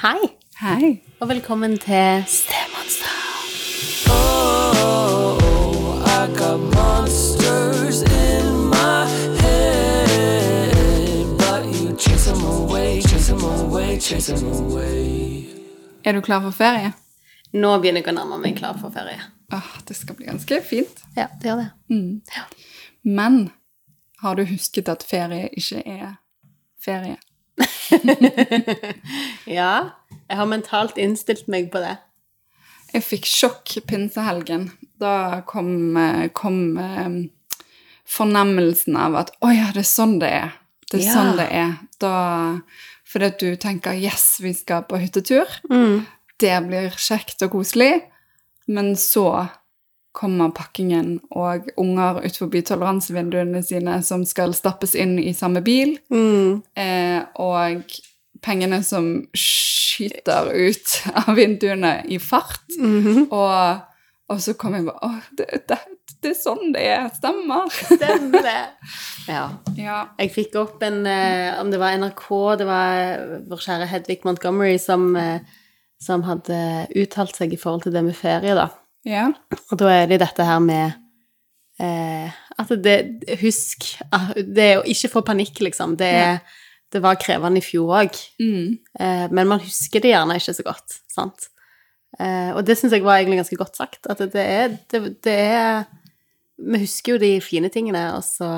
Hei, Hei. og velkommen til Stemonster. Oh, I got monsters in my head, but you chase them away, chase them away, chase them away. Er du klar for ferie? Nå begynner jeg å nærme meg klar for ferie. Åh, det skal bli ganske fint. Ja, det gjør det. Men har du husket at ferie ikke er ferie? Ja, jeg har mentalt innstilt meg på det. Jeg fikk sjokk pinsehelgen. Da kom, eh, kom eh, fornemmelsen av at å ja, det er sånn det er. Det er Ja. sånn det er. Da, fordi at du tenker yes, vi skal på hyttetur. Det blir kjekt og koselig. Men så kommer pakkingen og unger ut forbi toleransevinduene sine som skal stappes inn i samme bil. Eh, og pengene som skyter ut av vinduene i fart. og, og så kom jeg bare Å, det, det, det er sånn det er. Stemmer. Stemmer det. Ja. Ja. Jeg fikk opp en eh, Om det var NRK, det var vår kjære Hedvig Montgomery som, eh, som hadde uttalt seg i forhold til det med ferie, da. Ja. Og da er det dette her med eh, At det Husk ah, Det er å ikke få panikk, liksom. Det, ja. det var krevende i fjor òg. Mm. Eh, men man husker det gjerne ikke så godt, sant. Eh, og det syns jeg var egentlig ganske godt sagt. At det er, det, det er Vi husker jo de fine tingene, og så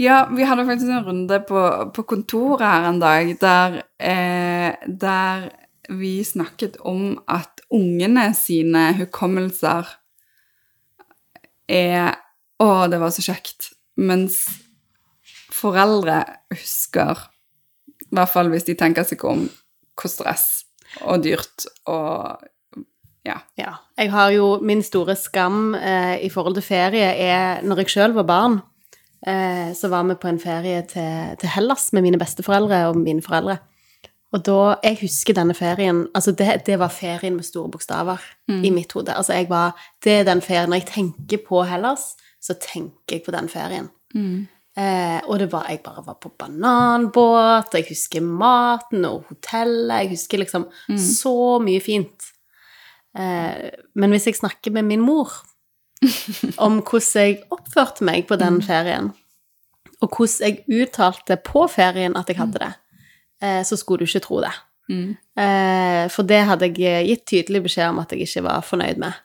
Ja, vi hadde faktisk en runde på, på kontoret her en dag der, eh, der vi snakket om at ungene sine hukommelser er Å, det var så kjekt. Mens foreldre husker, i hvert fall hvis de tenker seg om, hvor stress og dyrt og Ja. Ja. Jeg har jo Min store skam eh, i forhold til ferie er Når jeg sjøl var barn, eh, så var vi på en ferie til, til Hellas med mine besteforeldre og mine foreldre. Og da Jeg husker denne ferien Altså, det, det var ferien med store bokstaver i mitt hode. Altså, jeg var Det er den ferien Når jeg tenker på Hellas, så tenker jeg på den ferien. Eh, og det var, jeg bare var på bananbåt, og jeg husker maten og hotellet. Jeg husker liksom så mye fint. Eh, men hvis jeg snakker med min mor om hvordan jeg oppførte meg på den ferien, og hvordan jeg uttalte på ferien at jeg hadde det, eh, så skulle du ikke tro det. Mm. for det hadde jeg gitt tydelig beskjed om at jeg ikke var fornøyd med.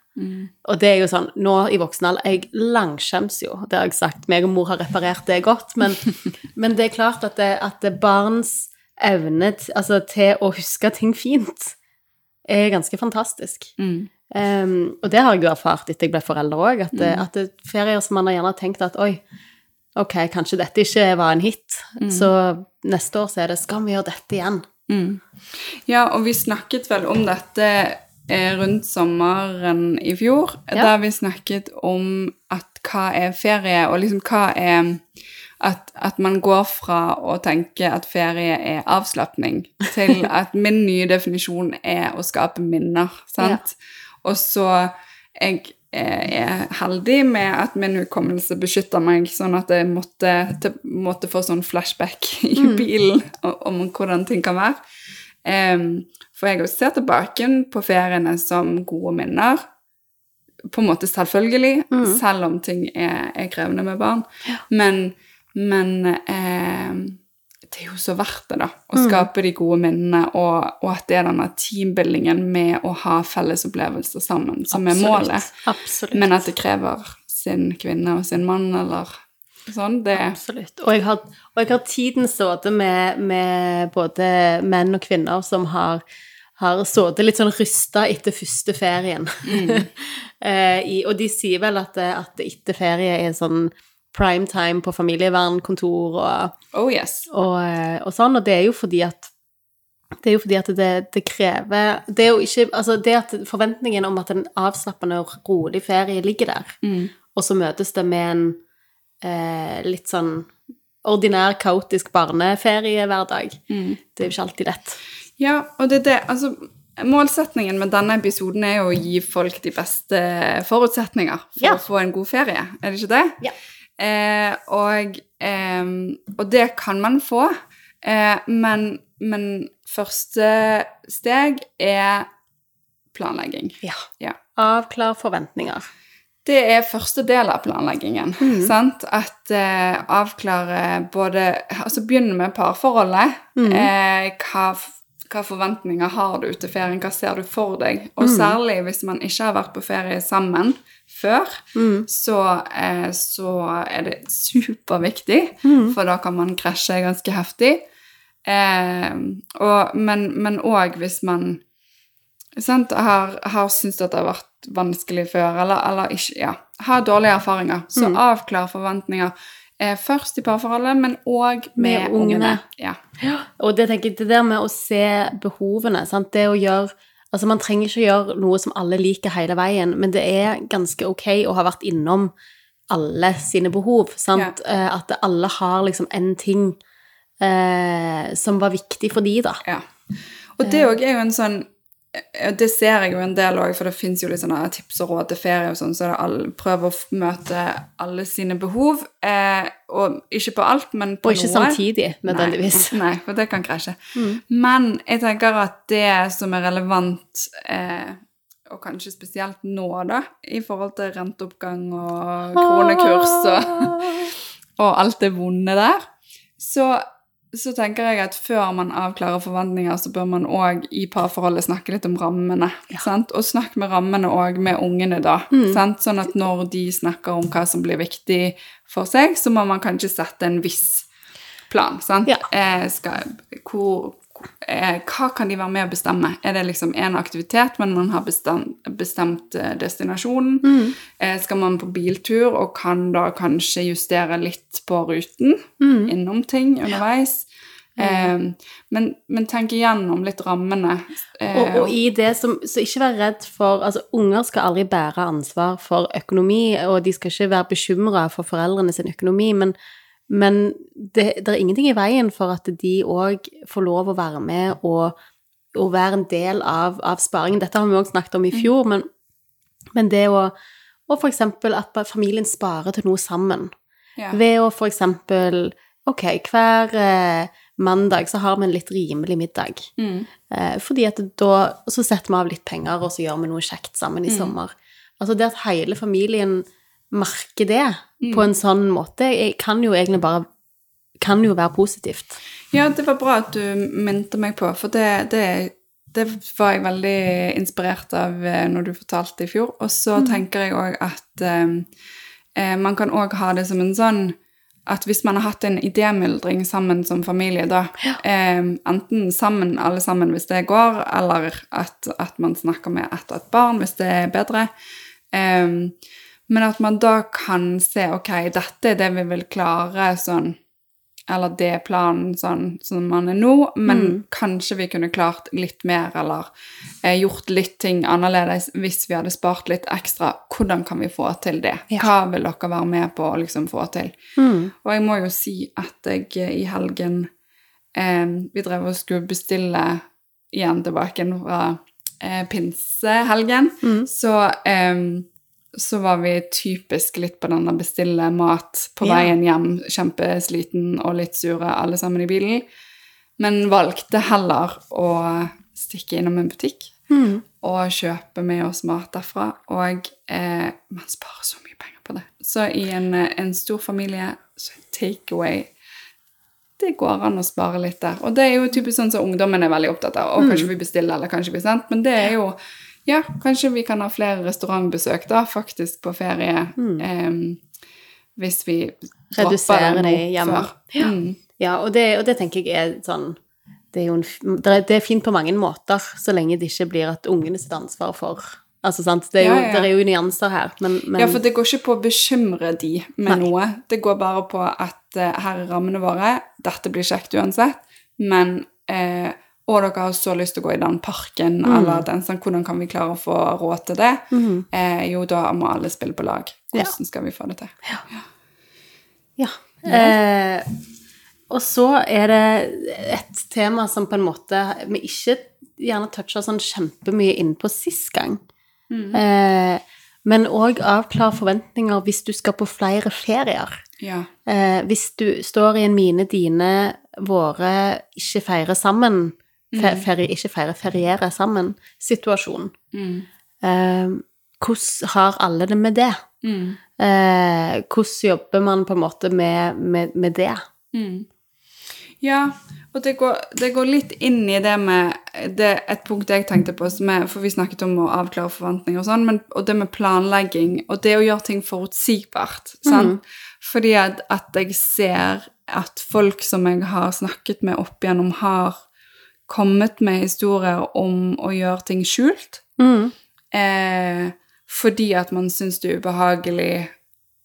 Og det er jo sånn, nå i voksen alder Jeg langskjems jo, det har jeg sagt. Meg og mor har reparert det godt, men, men det er klart at, det, at det barns evne altså, til å huske ting fint er ganske fantastisk. Um, og det har jeg jo erfart etter jeg ble forelder òg, at, mm. at det er ferier som man har gjerne tenkt at oi, ok, kanskje dette ikke var en hit, så neste år så er det skal vi gjøre dette igjen? Ja, og vi snakket vel om dette eh, rundt sommeren i fjor, Ja. der vi snakket om at hva er ferie, og liksom hva er at, at man går fra å tenke at ferie er avslapning, til at min nye definisjon er å skape minner, sant? Og så jeg er heldig med at min hukommelse beskytter meg, sånn at jeg måtte, til, måtte få sånn flashback i bilen om, om hvordan ting kan være. Um, for jeg ser tilbake på feriene som gode minner. På en måte selvfølgelig, selv om ting er, er krevende med barn. Men, men em, det er jo så verdt det, da. Å skape de gode minnene, og, og at det er denne teambuildingen med å ha felles opplevelser sammen som er målet. Absolutt. Men at det krever sin kvinne og sin mann, eller sånn. Det Absolutt. Og jeg har, og jeg har tiden sittet med, med både menn og kvinner som har, har sittet litt sånn rysta etter første ferien. eh, i, og de sier vel at, at etter ferie er sånn prime time på familievernkontor og, Oh yes. og, eh, og sånn, og det er jo fordi at det er jo fordi at det, det krever Det er jo ikke Altså, det at forventningen om at en avslappende og rolig ferie ligger der, og så møtes det med en eh, litt sånn ordinær, kaotisk barneferiehverdag. Det er jo ikke alltid lett. Ja, og det er det Altså, målsetningen med denne episoden er jo å gi folk de beste forutsetninger for Ja. å få en god ferie, er det ikke det? Ja. Eh, og, eh, og det kan man få, eh, men, men første steg er planlegging. Ja. Ja. Avklar forventninger. Det er første del av planleggingen. Mm. Sant? At eh, avklare både Altså begynne med parforholdet. Mm. Eh, hva, hva forventninger har du til ferien? Hva ser du for deg? Og Mm. særlig hvis man ikke har vært på ferie sammen før, Mm. så, eh, så er det superviktig, Mm. for da kan man krasje ganske heftig. Eh, og, men òg hvis man sant, har, har syntes at det har vært vanskelig før, eller, eller ikke Ja, har dårlige erfaringer. Så Mm. avklar forventninger først i parforholdet, men òg med, Med ungene. ungene. Ja. Og det tenker jeg, det der med å se behovene, sant? det å gjøre Altså, man trenger ikke gjøre noe som alle liker hele veien, men det er ganske ok å ha vært innom alle sine behov, sant? Eh, At alle har liksom en ting eh, som var viktig for de, da. ja. Og det òg er jo en sånn eh, det ser jeg jo en del òg, for det fins jo litt sånne tips og råd til ferie og sånn, så det alle, prøv å møte alle sine behov. Eh, og ikke på alt, men på noe. Og ikke noe. samtidig, nødvendigvis. Nei, nei, for det kan krasje. Mm. Men jeg tenker at det som er relevant, eh, og kanskje spesielt nå, da, i forhold til renteoppgang og kronekurs og, og alt det vonde der, så, så tenker jeg at før man avklarer forventninger, så bør man òg i parforholdet snakke litt om rammene. Sant? Og snakk med rammene òg med ungene, da. Mm. Sant? Sånn at når de snakker om hva som blir viktig for seg, så må man kanskje sette en viss plan. Sant? Ja. Eh, skal, hvor, eh, hva kan de være med å bestemme? Er det liksom en aktivitet, men man har bestemt, bestemt eh, destinasjonen? Mm. Eh, skal man på biltur og kan da kanskje justere litt på ruten? Mm. Innom ting underveis? Eh, men, men tenk igjennom litt rammene. Eh, Og, og i det som Så ikke vær redd for Altså, unger skal aldri bære ansvar for økonomi, og de skal ikke være bekymra for foreldrene sin økonomi, men, men det, det er ingenting i veien for at de òg får lov å være med og, og være en del av, av sparingen. Dette har vi òg snakket om i fjor, men, men det å Og eksempel at familien sparer til noe sammen. ja. Ved å eksempel Ok, hver eh, mandag så har vi en litt rimelig middag. Mm. Eh, fordi at da så setter vi av litt penger, og så gjør vi noe kjekt sammen i Mm. sommer. Altså det at hele familien merker det Mm. på en sånn måte, kan jo egentlig bare kan jo være positivt. Ja, det var bra at du minte meg på, for det, det, det var jeg veldig inspirert av eh, når du fortalte i fjor. Og så tenker jeg òg at eh, eh, man kan òg ha det som en sånn at hvis man har hatt en idémyldring sammen som familie, da, eh, enten sammen, alle sammen, hvis det går, eller at, at man snakker med et og et barn, hvis det er bedre, eh, men at man da kan se, ok, dette er det vi vil klare sånn, eller det er planen sånn som man er nå, men Mm. kanskje vi kunne klart litt mer, eller eh, gjort litt ting annerledes hvis vi hadde spart litt ekstra. Hvordan kan vi få til det? Ja. Hva vil dere være med på å liksom få til? Mm. Og jeg må jo si at jeg eh, i helgen eh, Vi drev og skulle bestille igjen tilbake fra eh, pinsehelgen. Mm. Så, eh, så var vi typisk litt på den å bestille mat på veien hjem, kjempesliten og litt sure alle sammen i bilen. Men valgte heller å stikke innom en butikk Mm. og kjøpe med oss mat derfra. Og eh, man sparer så mye penger på det. Så i en, en stor familie, så takeaway Det går an å spare litt der. Og det er jo typisk sånn som ungdommen er veldig opptatt av. Og kanskje vi bestiller, eller kanskje vi sendt. Men det er jo Ja, kanskje vi kan ha flere restaurantbesøk da, faktisk, på ferie. Eh, hvis vi dropper Redusere det det nå hjemme. før. Ja. Mm. Ja, og det, og det tenker jeg er sånn det er, en, det er- fint på mange måter, så lenge det ikke blir at ungene sitt ansvar for Altså, sant, det er jo, ja, ja. Det er jo nyanser her, men, men Ja, for det går ikke på å bekymre de med Nei. noe. Det går bare på at uh, her er rammene våre, dette blir kjekt uansett, men eh, Og dere har så lyst til å gå i den parken, Mm. eller den sånn, hvordan kan vi klare å få råd til det? Mm. Eh, jo, da må alle spille på lag. Ja. Hvordan skal vi få det til? Ja. Eh, og så er det et tema som på en måte vi ikke gjerne toucha sånn kjempemye inn på sist gang. Eh, men òg avklare forventninger hvis du skal på flere ferier. Ja. Eh, hvis du står i en mine dine våre ikke feire sammen, ferie, ikke feire, feriere sammen-situasjon. Mm. Eh, hvordan har alle det med det? Mm. Eh, hvordan jobber man på en måte med, med, med det? Mm. Ja, og det går, det går litt inn i det med det, Et punkt jeg tenkte på, som er, for vi snakket om å avklare forventninger og sånn, og det med planlegging, og det å gjøre ting forutsigbart. sant? Fordi at, at jeg ser at folk som jeg har snakket med opp igjennom, har kommet med historier om å gjøre ting skjult. Mm. Eh, fordi at man syns det er ubehagelig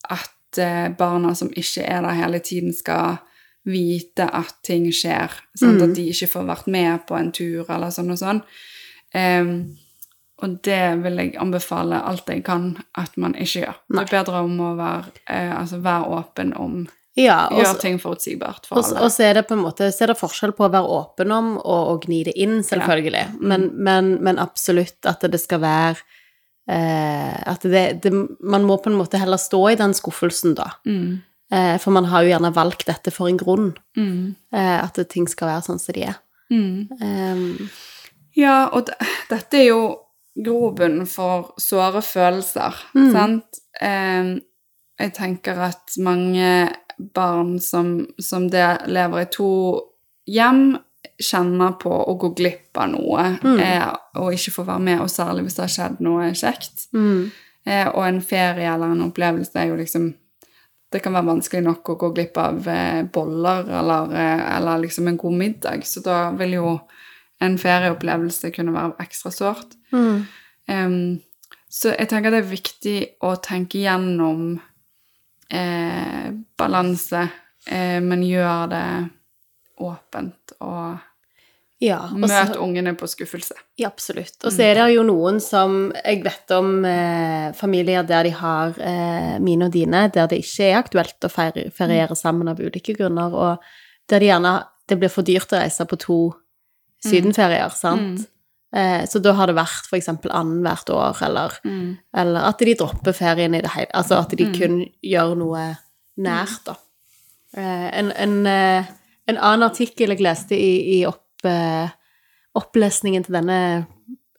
at eh, barna som ikke er der hele tiden, skal vite at ting skjer. Sant? At de ikke får vært med på en tur eller sånn og sånn. Em, og det vil jeg anbefale alt jeg kan at man ikke gjør. Det er bedre om å være, eh, altså være åpen om Ja, og, Gjøre ting forutsigbart for og, alle. og så er det på en måte så er det forskjell på å være åpen om og, og gni det inn, selvfølgelig. Men, men, men absolutt at det skal være eh, At det, det Man må på en måte heller stå i den skuffelsen, da. Mm. Eh, for man har jo gjerne valgt dette for en grunn. Mm. Eh, at ting skal være sånn som de er. Mm. Um, Ja, og dette er jo grobunnen for såre følelser, Mm. sant? Em, jeg tenker at mange barn som, som det lever i to hjem, kjenner på å gå glipp av noe Mm. eh, og ikke få være med, og særlig hvis det har skjedd noe kjekt. mm, Eh, og en ferie eller en opplevelse er jo liksom Det kan være vanskelig nok å gå glipp av eh, boller eller, eh, eller liksom en god middag, så da vil jo en ferieopplevelse kunne være ekstra sårt. mm, Um, så jeg tenker det er viktig å tenke gjennom eh, balanse, eh, men gjør det åpent og ja. og så- møt ungene på skuffelse. Ja, absolutt. Og så er det jo noen som Jeg vet om eh, familier der de har eh, mine og dine, der det ikke er aktuelt å feire, feriere sammen av ulike grunner, og der de gjerne Det blir for dyrt å reise på to sydenferier, sant? Eh, så da har det vært eksempel annethvert år, eller, Mm. eller at de dropper ferien i det hele Altså at de kun gjør noe nært, da. Eh, en, en, eh, en annen artikkel jeg leste i, i opp, opplesningen til denne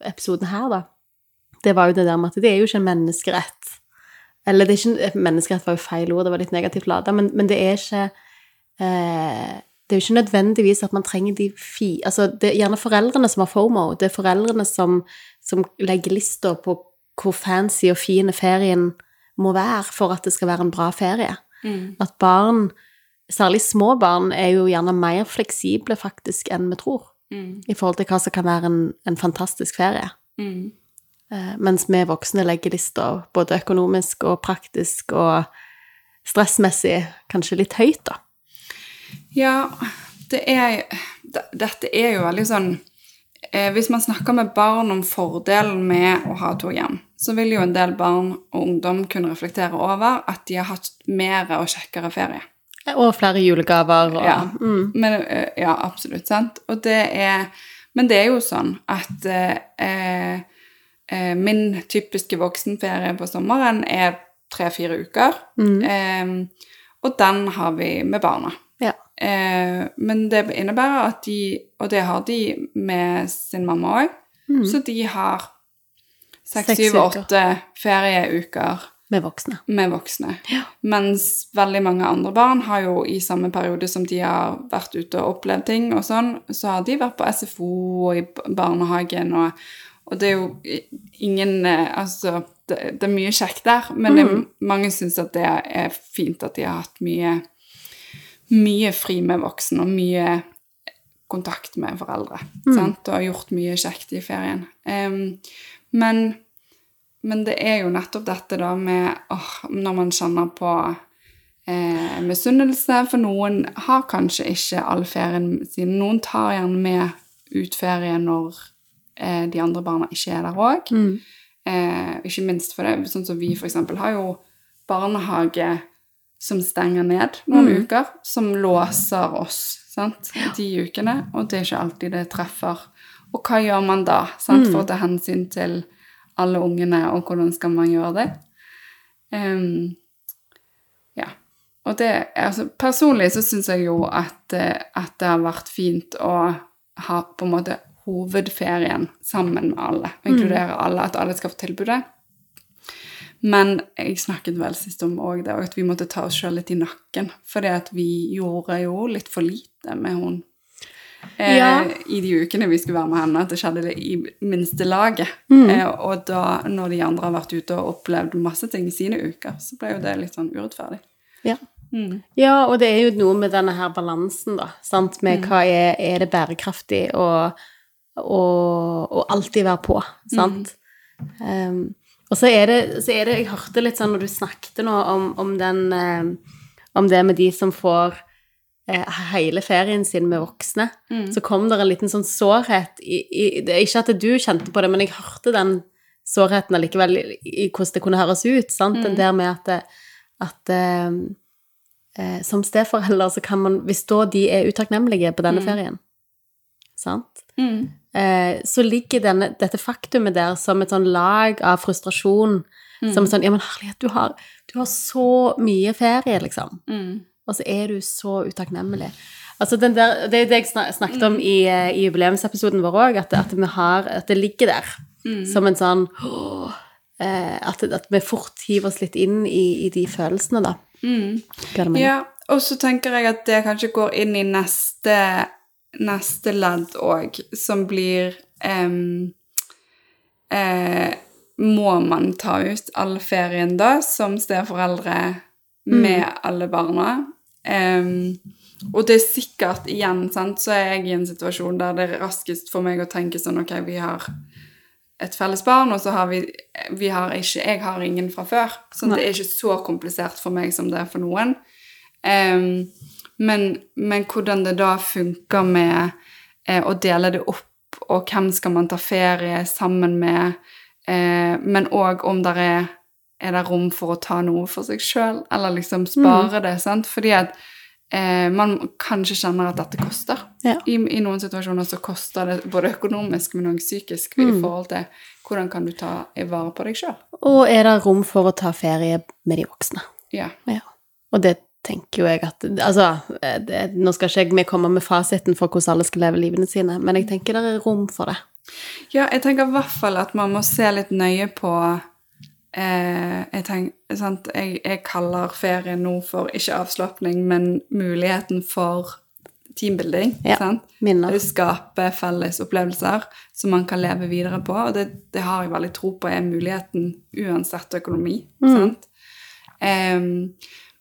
episoden her, da, det var jo det der med at det er jo ikke en menneskerett. Eller det er ikke, menneskerett var jo feil ord, det var litt negativt lada, men, men det er ikke eh, Det er jo ikke nødvendigvis at man trenger de fi... Altså, det er gjerne foreldrene som har FOMO. Det er foreldrene som, som legger lista på hvor fancy og fin ferien må være for at det skal være en bra ferie. Mm. At barn, særlig små barn, er jo gjerne mer fleksible faktisk enn vi tror, Mm. i forhold til hva som kan være en, en fantastisk ferie. Mm. Eh, mens vi voksne legger lista både økonomisk og praktisk og stressmessig kanskje litt høyt, da. Ja, det er Dette er jo veldig sånn eh, Hvis man snakker med barn om fordelen med å ha to hjem, så vil jo en del barn og ungdom kunne reflektere over at de har hatt mer og kjekkere ferie. Og flere julegaver og Ja. mm, Men, eh, ja, absolutt, sant? Og det er, men det er jo sånn at eh, eh, min typiske voksenferie på sommeren er tre-fire uker. mm, Eh, og den har vi med barna. Eh, men det innebærer at de, og det har de med sin mamma òg, mm, så de har seks, syv, åtte ferieuker med voksne. med voksne. Ja. Mens veldig mange andre barn har jo i samme periode som de har vært ute og opplevd ting og sånn, så har de vært på SFO og i barnehagen og, og det er jo ingen eh, Altså, det, det er mye kjekt der, men det, Mhm. mange syns at det er fint at de har hatt mye mye fri med voksen og mye kontakt med foreldre. Sant? Og har gjort mye kjekt i ferien. Um, men, men det er jo nettopp dette da med åh, når man kjenner på eh, misunnelse, for noen har kanskje ikke all ferien sin. Noen tar gjerne med ut ferie når eh, de andre barna ikke er der òg. Mm. Eh, ikke minst for det, sånn som vi eksempel har jo barnehage som stenger ned noen Mm. uker, som låser oss sant, de ukene, og det er ikke alltid det treffer. Og hva gjør man da sant, Mm. for å ta hensyn til alle ungene, og hvordan skal man gjøre det? Um, ja. Og det, altså, personlig så syns jeg jo at, eh, at det har vært fint å ha på en måte hovedferien sammen med alle. Inkludere alle, at alle skal få tilbudet. Men jeg snakket vel sist om òg det, at vi måtte ta oss sjøl litt i nakken. Fordi at vi gjorde jo litt for lite med hun eh, Ja. i de ukene vi skulle være med henne. At det skjedde det i minste laget. Mm. Eh, og da, når de andre har vært ute og opplevd masse ting i sine uker, så ble jo det litt sånn urettferdig. Ja. Mm. Ja, og det er jo noe med denne her balansen, da. Sant? Mm. Med hva er, er det bærekraftig å, å, å alltid være på, sant? Um, og så er, det, så er det Jeg hørte litt sånn når du snakket nå om, om den eh, Om det med de som får eh, hele ferien sin med voksne, Mm. så kom det en liten sånn sårhet i, i det Ikke at du kjente på det, men jeg hørte den sårheten allikevel i, i hvordan det kunne høres ut, sant? Den der med at, det- at eh, eh, som steforelder så kan man Hvis da de er utakknemlige på denne ferien, sant? Mm. Eh, så ligger denne, dette faktumet der som et sånn lag av frustrasjon. Som sånn Ja, men herlighet, du har, du har så mye ferie, liksom. Mm. Og så er du så utakknemlig. Altså den der, det er det jeg snakket om i, eh, i jubileumsepisoden vår òg, at, at, at det ligger der som en sånn åh, eh, at, at vi fort hiver oss litt inn i, i de følelsene, da. Mm. Ja, og så tenker jeg at det kanskje går inn i neste, neste ledd òg, som blir um, eh, Må man ta ut all ferien da, som steforeldre med alle barna? Um, og det er sikkert, igjen, sant, så er jeg i en situasjon der det er raskest for meg å tenke sånn Ok, vi har et felles barn, og så har vi, vi har ikke Jeg har ingen fra før. Så det er ikke så komplisert for meg som det er for noen. Em, men, men hvordan det da funker med eh, å dele det opp, og hvem skal man ta ferie sammen med, eh, men òg om det er er det rom for å ta noe for seg sjøl, eller liksom spare det, sant? Fordi at eh, man kanskje kjenner at dette koster. Ja. I, I noen situasjoner så koster det både økonomisk, men også psykisk i forhold til hvordan kan du ta vare på deg sjøl. Og er det rom for å ta ferie med de voksne? Ja. Ja. Og det tenker jo jeg at Altså, det, nå skal ikke jeg vi komme med fasiten for hvordan alle skal leve livene sine, men jeg tenker det er rom for det. Ja, jeg tenker i hvert fall at man må se litt nøye på eh, jeg, tenker, sant? Jeg, jeg kaller ferien nå for ikke avslapning, men muligheten for teambuilding. Ja, sant? minner. Skape felles opplevelser som man kan leve videre på. Og det, det har jeg veldig tro på er muligheten uansett økonomi. Sant? Em,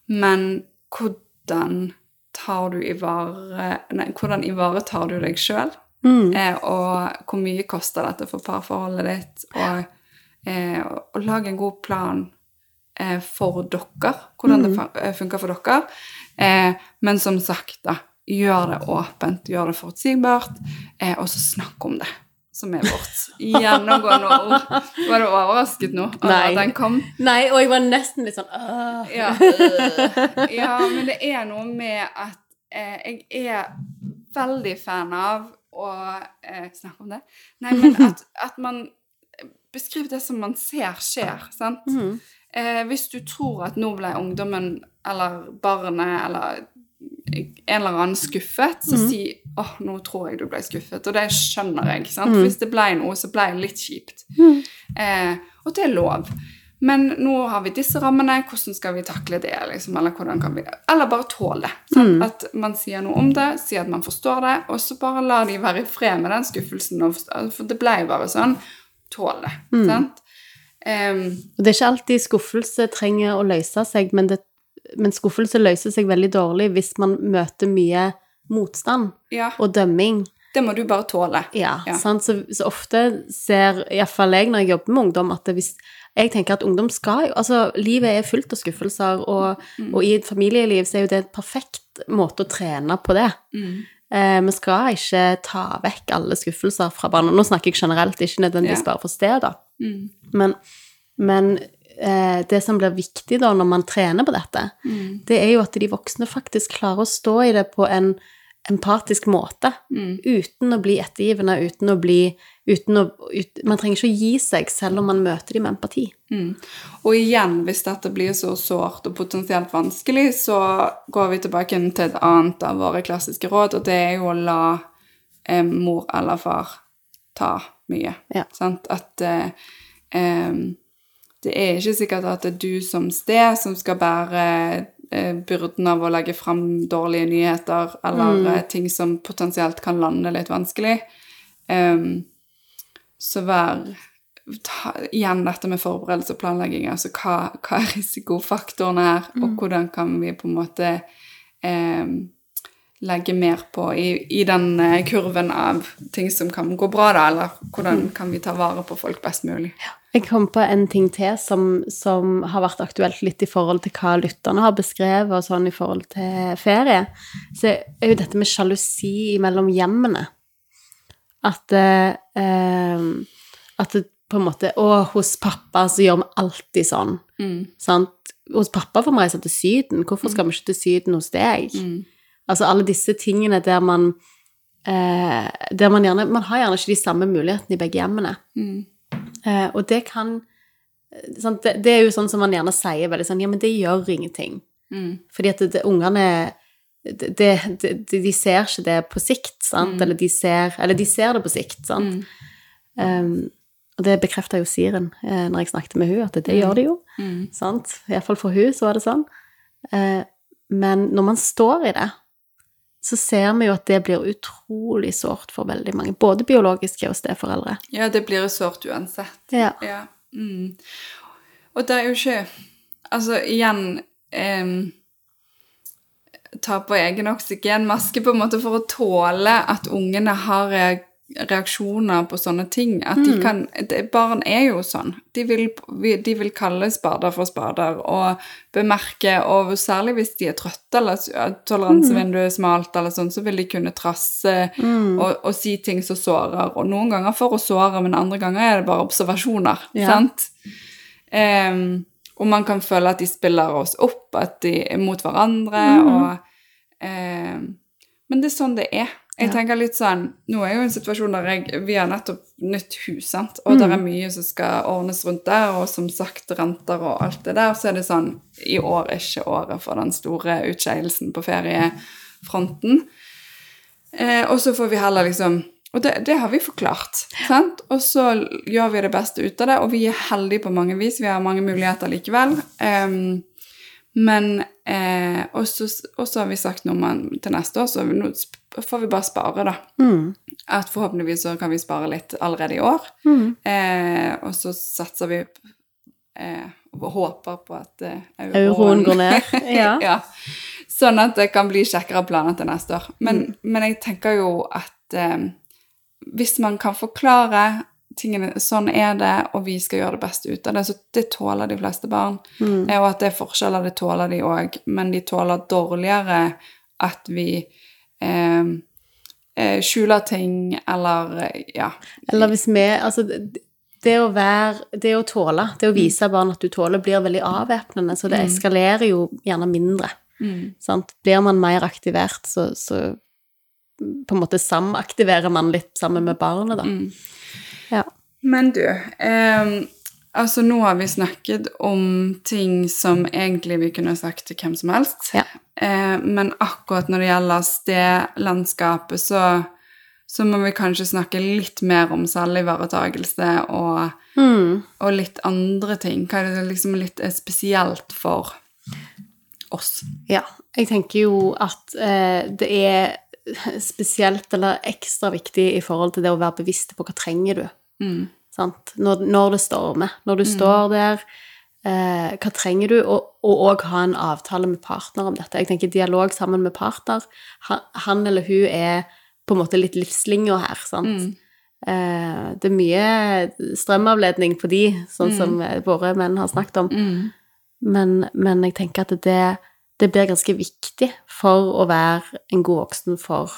men hvordan tar du i vare Nei, hvordan ivaretar du deg sjøl? Mm. Eh, og hvor mye koster dette for parforholdet ditt? Og, eh, og, lag en god plan eh, for dere, hvordan det fa- eh, funker for dere. Eh, men som sagt, da, gjør det åpent, gjør det forutsigbart, eh, og så snakk om det, som er vårt gjennomgående ord. Var du overrasket nå? over at Den kom? Nei, og jeg var nesten litt sånn øh. Ja, ja, men det er noe med at eh, jeg er veldig fan av å eh, snakke om det. Nei, men at, at man beskriver det som man ser skjer, sant? Mm. Eh, hvis du tror at nå ble ungdommen eller barnet eller en eller annen skuffet, så si åh, nå tror jeg du ble skuffet. Og det skjønner jeg. sant? Hvis det ble noe, så ble det litt kjipt. Eh, og det er lov. Men nå har vi disse rammene, hvordan skal vi takle det? Liksom? Eller hvordan kan vi Eller bare tåle det. Mm. At man sier noe om det, sier at man forstår det, og så bare la de være i fred med den skuffelsen. For det ble bare sånn. Tål det. sant? Um, det er ikke alltid skuffelse trenger å løse seg, men, det, men skuffelse løser seg veldig dårlig hvis man møter mye motstand ja, og dømming. det må du bare tåle. Ja, Ja. Sant? Så, så ofte ser iallfall jeg når jeg jobber med ungdom, at hvis jeg tenker at ungdom skal jo Altså, livet er fullt av skuffelser, og, og i et familieliv så er jo det en perfekt måte å trene på det. Mm. Eh, vi skal ikke ta vekk alle skuffelser fra barna. Nå snakker jeg generelt, ikke nødvendigvis Ja. bare for steder. Mm. Men, men eh, det som blir viktig da når man trener på dette, Mm. det er jo at de voksne faktisk klarer å stå i det på en empatisk måte. Mm. Uten å bli ettergivende, uten å bli uten å ut, Man trenger ikke å gi seg selv om man møter dem med empati. Mm. Og igjen, hvis dette blir så sårt og potensielt vanskelig, så går vi tilbake til et annet av våre klassiske råd, og det er jo å la eh, mor eller far ta mye. Ja. Sant? At eh, em, det er ikke sikkert at det er du som sted som skal bære eh, byrden av å legge fram dårlige nyheter eller mm. ting som potensielt kan lande litt vanskelig. Um, så vær ta, Igjen dette med forberedelse og planlegging. Altså hva, hva er risikofaktorene her, og hvordan kan vi på en måte um, legge mer på i, i den eh, kurven av ting som kan gå bra, da, eller hvordan kan vi ta vare på folk best mulig. Jeg kom på en ting til som, som har vært aktuelt litt i forhold til hva lytterne har beskrevet, og sånn i forhold til ferie. Så er jo dette med sjalusi mellom hjemmene. At eh, eh, At det på en måte Å, hos pappa så gjør vi alltid sånn. Sant? Hos pappa får vi reise til Syden. Hvorfor skal vi ikke til Syden hos deg? Altså alle disse tingene der man eh, Der man gjerne Man har gjerne ikke de samme mulighetene i begge hjemmene. Eh, og det kan sant, det, det er jo sånn som man gjerne sier veldig sånn Ja, men det gjør ingenting. Fordi at det, det, ungene det, det, det, De ser ikke det på sikt, sant? Eller, de ser, eller de ser det på sikt, sant? Um, og det bekrefta jo Siren eh, når jeg snakket med hun at det gjør de jo. Sant? Iallfall for hun så var det sånn. Eh, men når man står i det, så ser vi jo at det blir utrolig sårt for veldig mange. Både biologiske og steforeldre. Ja, det blir sårt uansett. Ja. Ja. Mm. Og det er jo ikke Altså, igjen em, Ta på egen oksygenmaske på en måte for å tåle at ungene har reag reaksjoner på sånne ting. At de kan det, Barn er jo sånn. De vil, de vil kalle spader for spader og bemerke, og særlig hvis de er trøtte eller toleransevinduet er smalt, eller sånn, så vil de kunne trasse og, og si ting som sårer. Og noen ganger for å såre, men andre ganger er det bare observasjoner. Ja. sant? Um, og man kan føle at de spiller oss opp, at de er mot hverandre, og um, Men det er sånn det er. Jeg tenker litt sånn, Nå er jo en situasjon der jeg, vi har nettopp nytt hus, sant? og det er mye som skal ordnes rundt der, og som sagt renter og alt det der, så er det sånn I år er ikke året for den store utskeielsen på feriefronten. Eh, og så får vi heller liksom Og det, det har vi forklart. Sant? Og så gjør vi det beste ut av det, og vi er heldige på mange vis. Vi har mange muligheter likevel. Um, men eh, Og så har vi sagt noe om til neste år, så vi, nå får vi bare spare, da. Mm. At forhåpentligvis så kan vi spare litt allerede i år. Mm. Eh, og så satser vi eh, og håper på at eh, Euroen går ned. Ja. ja. Sånn at det kan bli kjekkere planer til neste år. Men, Mm. men jeg tenker jo at eh, hvis man kan forklare tingene sånn er det, og vi skal gjøre det beste ut av det, så det tåler de fleste barn. Mm. Eh, Og at det er forskjeller, det tåler de òg, men de tåler dårligere at vi eh, skjule skjuler ting, eller eh, ja. Eller hvis vi Altså, det- å være Det å tåle, det å vise barn at du tåler, blir veldig avvæpnende, så det eskalerer jo gjerne mindre. Sant? Blir man mer aktivert, så, så på en måte samaktiverer man litt sammen med barnet, da. Ja. Men du, eh, altså nå har vi snakket om ting som egentlig vi kunne sagt til hvem som helst. Ja. Eh, men akkurat når det gjelder stedlandskapet, så, så må vi kanskje snakke litt mer om selvivaretakelse og, Mm. og litt andre ting. Hva er det liksom litt er spesielt for oss? Ja. Jeg tenker jo at eh, det er spesielt eller ekstra viktig i forhold til det å være bevisst på hva trenger du. Mm. Sant? Når, når det stormer. Når du står der, eh, hva trenger du? Og òg ha en avtale med partner om dette. Jeg tenker dialog sammen med partner. Han, han eller hun er på en måte litt livslinja her, sant. Eh, det er mye strømavledning på de, sånn som eh, våre menn har snakket om. Men, men jeg tenker at det, det blir ganske viktig for å være en god voksen for,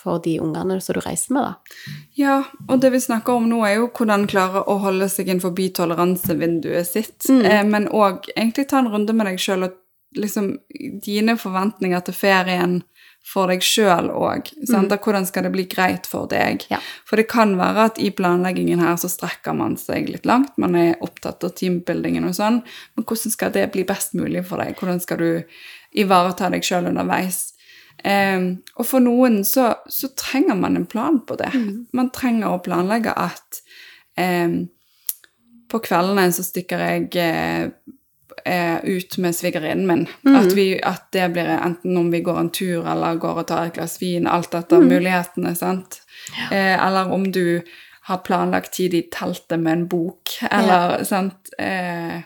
for de ungene som du reiser med, da. Ja, og det vi snakker om nå er jo hvordan klare å holde seg innenfor toleransevinduet sitt, eh, men òg egentlig ta en runde med deg sjøl og liksom dine forventninger til ferien for deg sjøl òg. Mm. Hvordan skal det bli greit for deg? Ja. For det kan være at i planleggingen her så strekker man seg litt langt. Man er opptatt av teambuildingen og sånn. Men hvordan skal det bli best mulig for deg? Hvordan skal du ivareta deg sjøl underveis? Em, og for noen så, så trenger man en plan på det. Man trenger å planlegge at em, på kveldene så stikker jeg eh, eh, ut med svigerinnen min. At, vi, at det blir enten om vi går en tur eller går og tar et glass vin, alt etter mulighetene, sant? Eh, eller om du har planlagt tid i teltet med en bok, eller sant? Eh,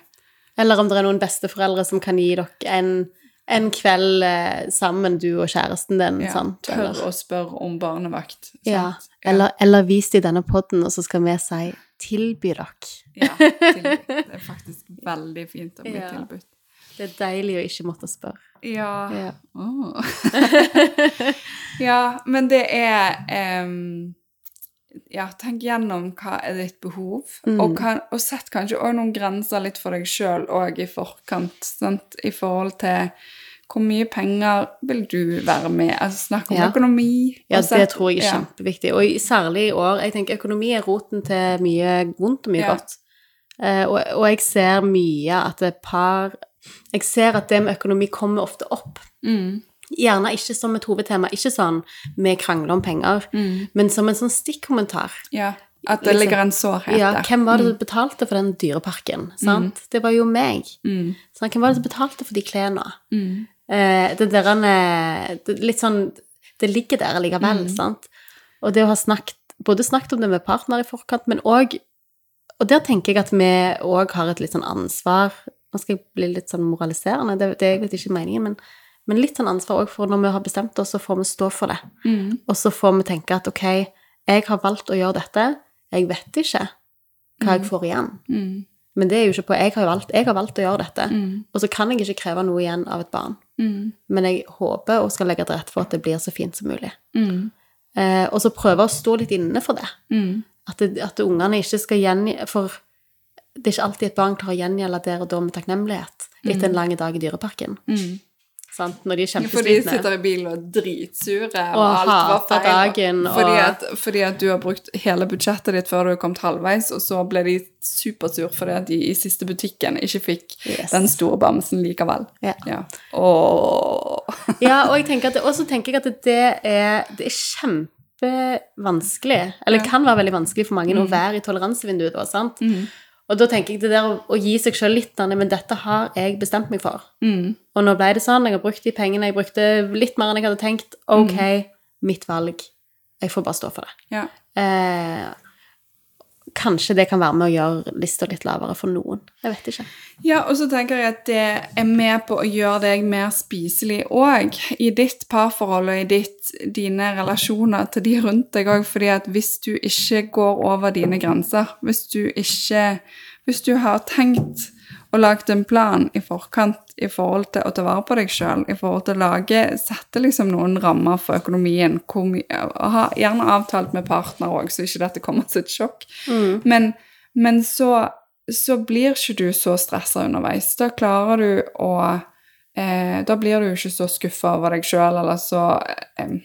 Eller om det er noen besteforeldre som kan gi dere en, en kveld eh, sammen, du og kjæresten din. ja, sant? tør Eller, å spørre om barnevakt. Sant? ja. eller, eller vis det i denne podden, og så skal vi si tilby dere. Ja, tilby. det er faktisk veldig fint å bli Ja. tilbudt. Det er deilig å ikke måtte spørre. Ja. Ja. oh. ja, men det er em, Ja, tenk gjennom hva er ditt behov, Mm. og, kan, og sett kanskje også noen grenser litt for deg sjøl òg i forkant, sant? i forhold til hvor mye penger vil du være med? Altså snakk om Ja. økonomi. Ja, det sett- tror jeg er ja. kjempeviktig. Og særlig i år. Jeg tenker økonomi er roten til mye vondt og mye Ja. godt. Eh, og, og jeg ser mye at par Jeg ser at det med økonomi kommer ofte opp. Mm, Gjerne ikke som et hovedtema, ikke sånn vi krangler om penger, mm, men som en sånn stikkommentar. ja. At det Liksom. ligger en sårhet Ja, der. hvem var det som betalte for den dyreparken? Sant? Det var jo meg. Mm, Sånn, Hvem var det som betalte for de klærne? mm, Eh, det der han er det, Litt sånn Det ligger der likevel, sant? Og det å ha snakket Både snakket om det med partner i forkant, men òg Og der tenker jeg at vi òg har et litt sånn ansvar Nå skal jeg bli litt sånn moraliserende, det, det er egentlig ikke meningen, men, men litt sånn ansvar òg for når vi har bestemt oss, så får vi stå for det. mm, Og så får vi tenke at ok, jeg har valgt å gjøre dette, jeg vet ikke hva jeg får igjen. mm, Men det er jo ikke på Jeg har, valgt, jeg har valgt å gjøre dette, mm, og så kan jeg ikke kreve noe igjen av et barn. mm, Men jeg håper og skal legge til rette for at det blir så fint som mulig. mm, Eh, og så prøve å stå litt inne for det. mm. At, det, at ungene ikke skal gjengi... For det er ikke alltid et barn klarer å gjengjelde der og da med takknemlighet etter en lang dag i dyreparken. mm. Sant? Når de er For de sitter i bilen og er dritsure, og, Og alt var feil. dagen, og- fordi, at, fordi at du har brukt hele budsjettet ditt før du har kommet halvveis, og så ble de supersur fordi at de i siste butikken ikke fikk Yes. den store bamsen likevel. Ja. Ja. Åh. Ja, og jeg tenker at jeg at det er, det er kjempevanskelig, eller Ja. kan være veldig vanskelig for mange å være i toleransevinduet da, sant? Mm. Og da tenker jeg det der å, å gi seg selv litt, men dette har jeg bestemt meg for. Mm. Og nå ble det sånn, jeg har brukt de pengene, jeg brukte litt mer enn jeg hadde tenkt. Ok, mitt valg. Jeg får bare stå for det. Ja. Eh, kanskje det kan være med å gjøre lista litt lavere for noen. Jeg vet ikke. ja, og så tenker jeg at det er med på å gjøre deg mer spiselig òg, i ditt parforhold og i ditt, dine relasjoner til de rundt deg òg, fordi at hvis du ikke går over dine grenser, hvis du ikke Hvis du har tenkt og lagd en plan i forkant i forhold til å ta vare på deg sjøl, i forhold til å lage Sette liksom noen rammer for økonomien, og ha Gjerne avtalt med partner òg, så ikke dette kommer som et sjokk. Men, men så, så blir ikke du så stressa underveis. Da klarer du å eh, Da blir du ikke så skuffa over deg sjøl, eller så eh,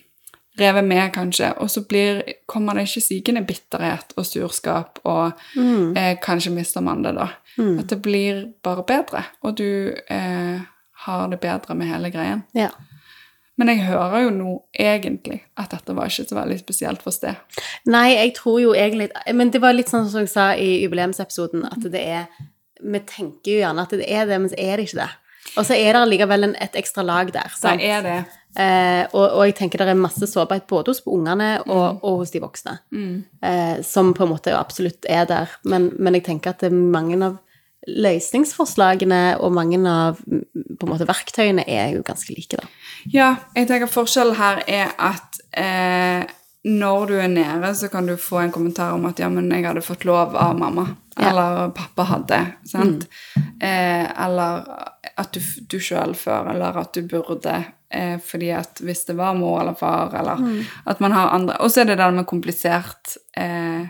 revet med, kanskje. Og så blir, kommer det ikke sykende bitterhet og surskap, og eh, kanskje mister man det da. At det blir bare bedre, og du eh, har det bedre med hele greien. Ja. Men jeg hører jo nå egentlig at dette var ikke så veldig spesielt for sted. Nei, jeg tror jo egentlig Men det var litt sånn som jeg sa i jubileumsepisoden, at det er Vi tenker jo gjerne at det er det, men så er det ikke det. Og så er det allikevel et ekstra lag der. Det er det. Eh, og, og jeg tenker det er masse sårbarhet både hos ungene og, og hos de voksne, eh, som på en måte absolutt er der. Men, men jeg tenker at mange av løsningsforslagene og mange av mm, på en måte verktøyene er jo ganske like, da. Ja, jeg tenker forskjellen her er at eh, når du er nede, så kan du få en kommentar om at ja, men jeg hadde fått lov av mamma. Ja. Eller pappa hadde. sant? Eh, eller at du, du sjøl før, eller at du burde. Eh, fordi at hvis det var mor eller far, eller at man har andre Og så er det det med komplisert eh,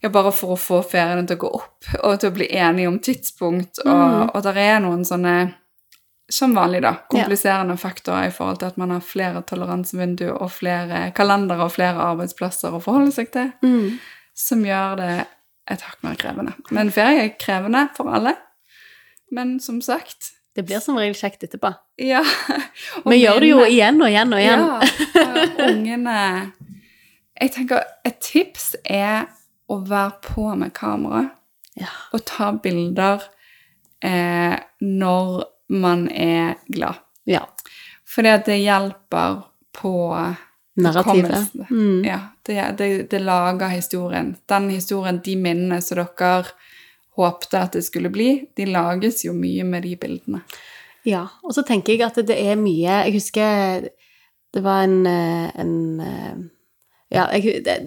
ja, bare for å få feriene til å gå opp, og til å bli enige om tidspunkt, og, og der er noen sånne som vanlig, da, kompliserende faktorer i forhold til at man har flere toleransevinduer og flere kalendere og flere arbeidsplasser å forholde seg til, Mm. som gjør det et hakk mer krevende. Men ferie er krevende for alle. Men som sagt Det blir som regel kjekt etterpå. Ja. Vi gjør det jo igjen og igjen og igjen. Ja, og ungene Jeg tenker et tips er å være på med kamera Ja. og ta bilder eh, når man er glad. ja. Fordi at det hjelper på Narrativet. Mm. Ja, det, det, det lager historien. Den historien, de minnene som dere håpte at det skulle bli, de lages jo mye med de bildene. Ja, og så tenker jeg at det er mye Jeg husker det var en, eh, en eh, Ja, jeg, det,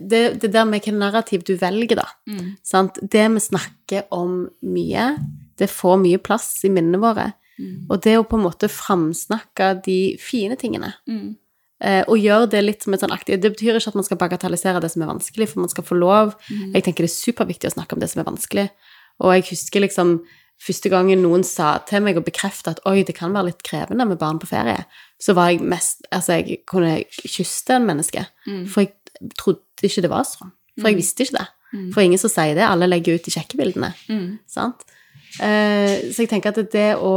det, der med hvilket narrativ du velger, da. Mm. Sant? Det vi snakker om mye, det får mye plass i minnene våre. Mm. Og det å på en måte framsnakke de fine tingene, Mm. eh, og gjøre det litt som et sånn aktiv Det betyr ikke at man skal bagatellisere det som er vanskelig, for man skal få lov. Mm. Jeg tenker det er superviktig å snakke om det som er vanskelig. Og jeg husker liksom første gangen noen sa til meg og bekrefta at oi, det kan være litt krevende med barn på ferie, så var jeg mest Altså, jeg kunne kysse en menneske. Mm. For jeg trodde ikke det var sånn. For jeg visste ikke det. Mm. For ingen som sier det. Alle legger ut de kjekke bildene. Mm. Sant? Eh, så jeg tenker at det å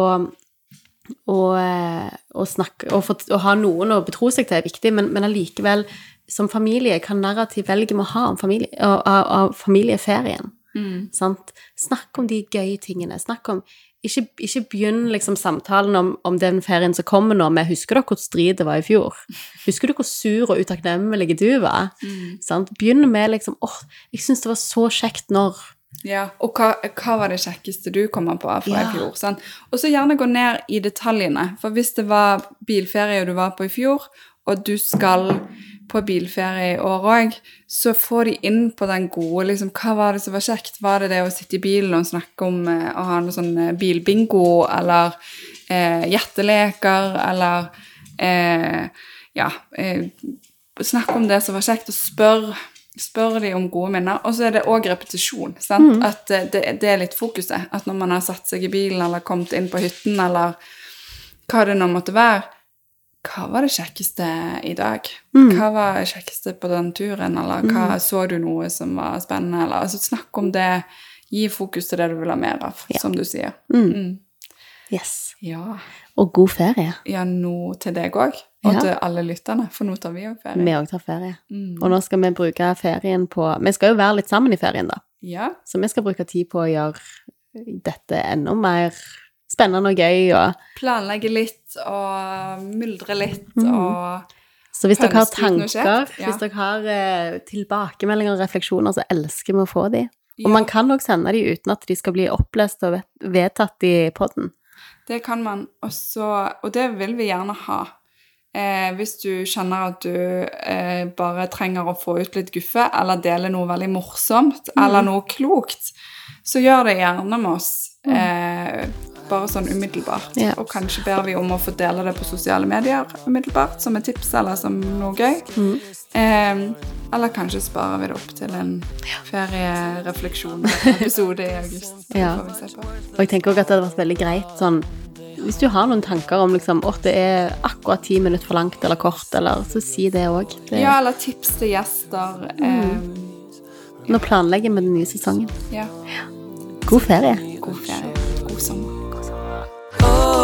å, eh, å snakke å, få, å ha noen å betro seg til er viktig, men, men allikevel, som familie, hva narrativ velger vi å ha om familie, av familieferien? Mm. Sant? Snakk om de gøye tingene. Snakk om Ikke, ikke begynn liksom samtalen om, om den ferien som kommer nå, med 'Husker dere hvor strid det var i fjor?' 'Husker du hvor sur og utakknemlig du var?' Mm. Sant? Begynn med liksom 'Åh, jeg syns det var så kjekt når' Ja, og hva, hva var det kjekkeste du kom på fra Ja. i fjor? Sant? Og så gjerne gå ned i detaljene. For hvis det var bilferie du var på i fjor, og du skal på bilferie i år òg, så få de inn på den gode liksom, Hva var det som var kjekt? Var det det å sitte i bilen og snakke om eh, å ha noe sånn eh, bilbingo, eller eh, hjerteleker, eller eh, Ja. Eh, snakk om det som var kjekt, og spør spør de om gode minner. Og så er det òg repetisjon. Sant? At det, det er litt fokuset. At når man har satt seg i bilen eller kommet inn på hytten eller hva det nå måtte være Hva var det kjekkeste i dag? Hva var det kjekkeste på den turen? Eller hva så du noe som var spennende? Eller altså, snakk om det. Gi fokus til det du vil ha mer av, Ja. som du sier. Mm. Mm. Yes. Ja. Og god ferie. ja, nå til deg òg. Og Ja. til alle lytterne, for nå tar vi òg ferie. Vi òg tar ferie. Mm. Og nå skal vi bruke ferien på Vi skal jo være litt sammen i ferien, da. Ja. Så vi skal bruke tid på å gjøre dette enda mer spennende og gøy. Og... planlegge litt og myldre litt mm. og Så hvis dere har tanker, kjekt, ja. hvis dere har eh, tilbakemeldinger og refleksjoner, så elsker vi å få de. Ja, Og man kan òg sende de uten at de skal bli opplest og vedtatt i podden. Det kan man. også, og det vil vi gjerne ha. Eh, hvis du kjenner at du eh, bare trenger å få ut litt guffe, eller dele noe veldig morsomt, Mm. eller noe klokt, så gjør det gjerne med oss. Mm. Bare sånn umiddelbart. Ja. Og kanskje ber vi om å få dele det på sosiale medier umiddelbart, som et tips eller som noe gøy. Mm. Eh, eller kanskje sparer vi det opp til en ferierefleksjon-episode i august. Ja. Og jeg tenker også at det hadde vært veldig greit sånn Hvis du har noen tanker om liksom, at det er akkurat ti minutter for langt eller kort, eller, så si det òg. Ja, eller tips til gjester. Eh, Nå planlegger vi den nye sesongen. ja. God ferie. God ferie. God sommer.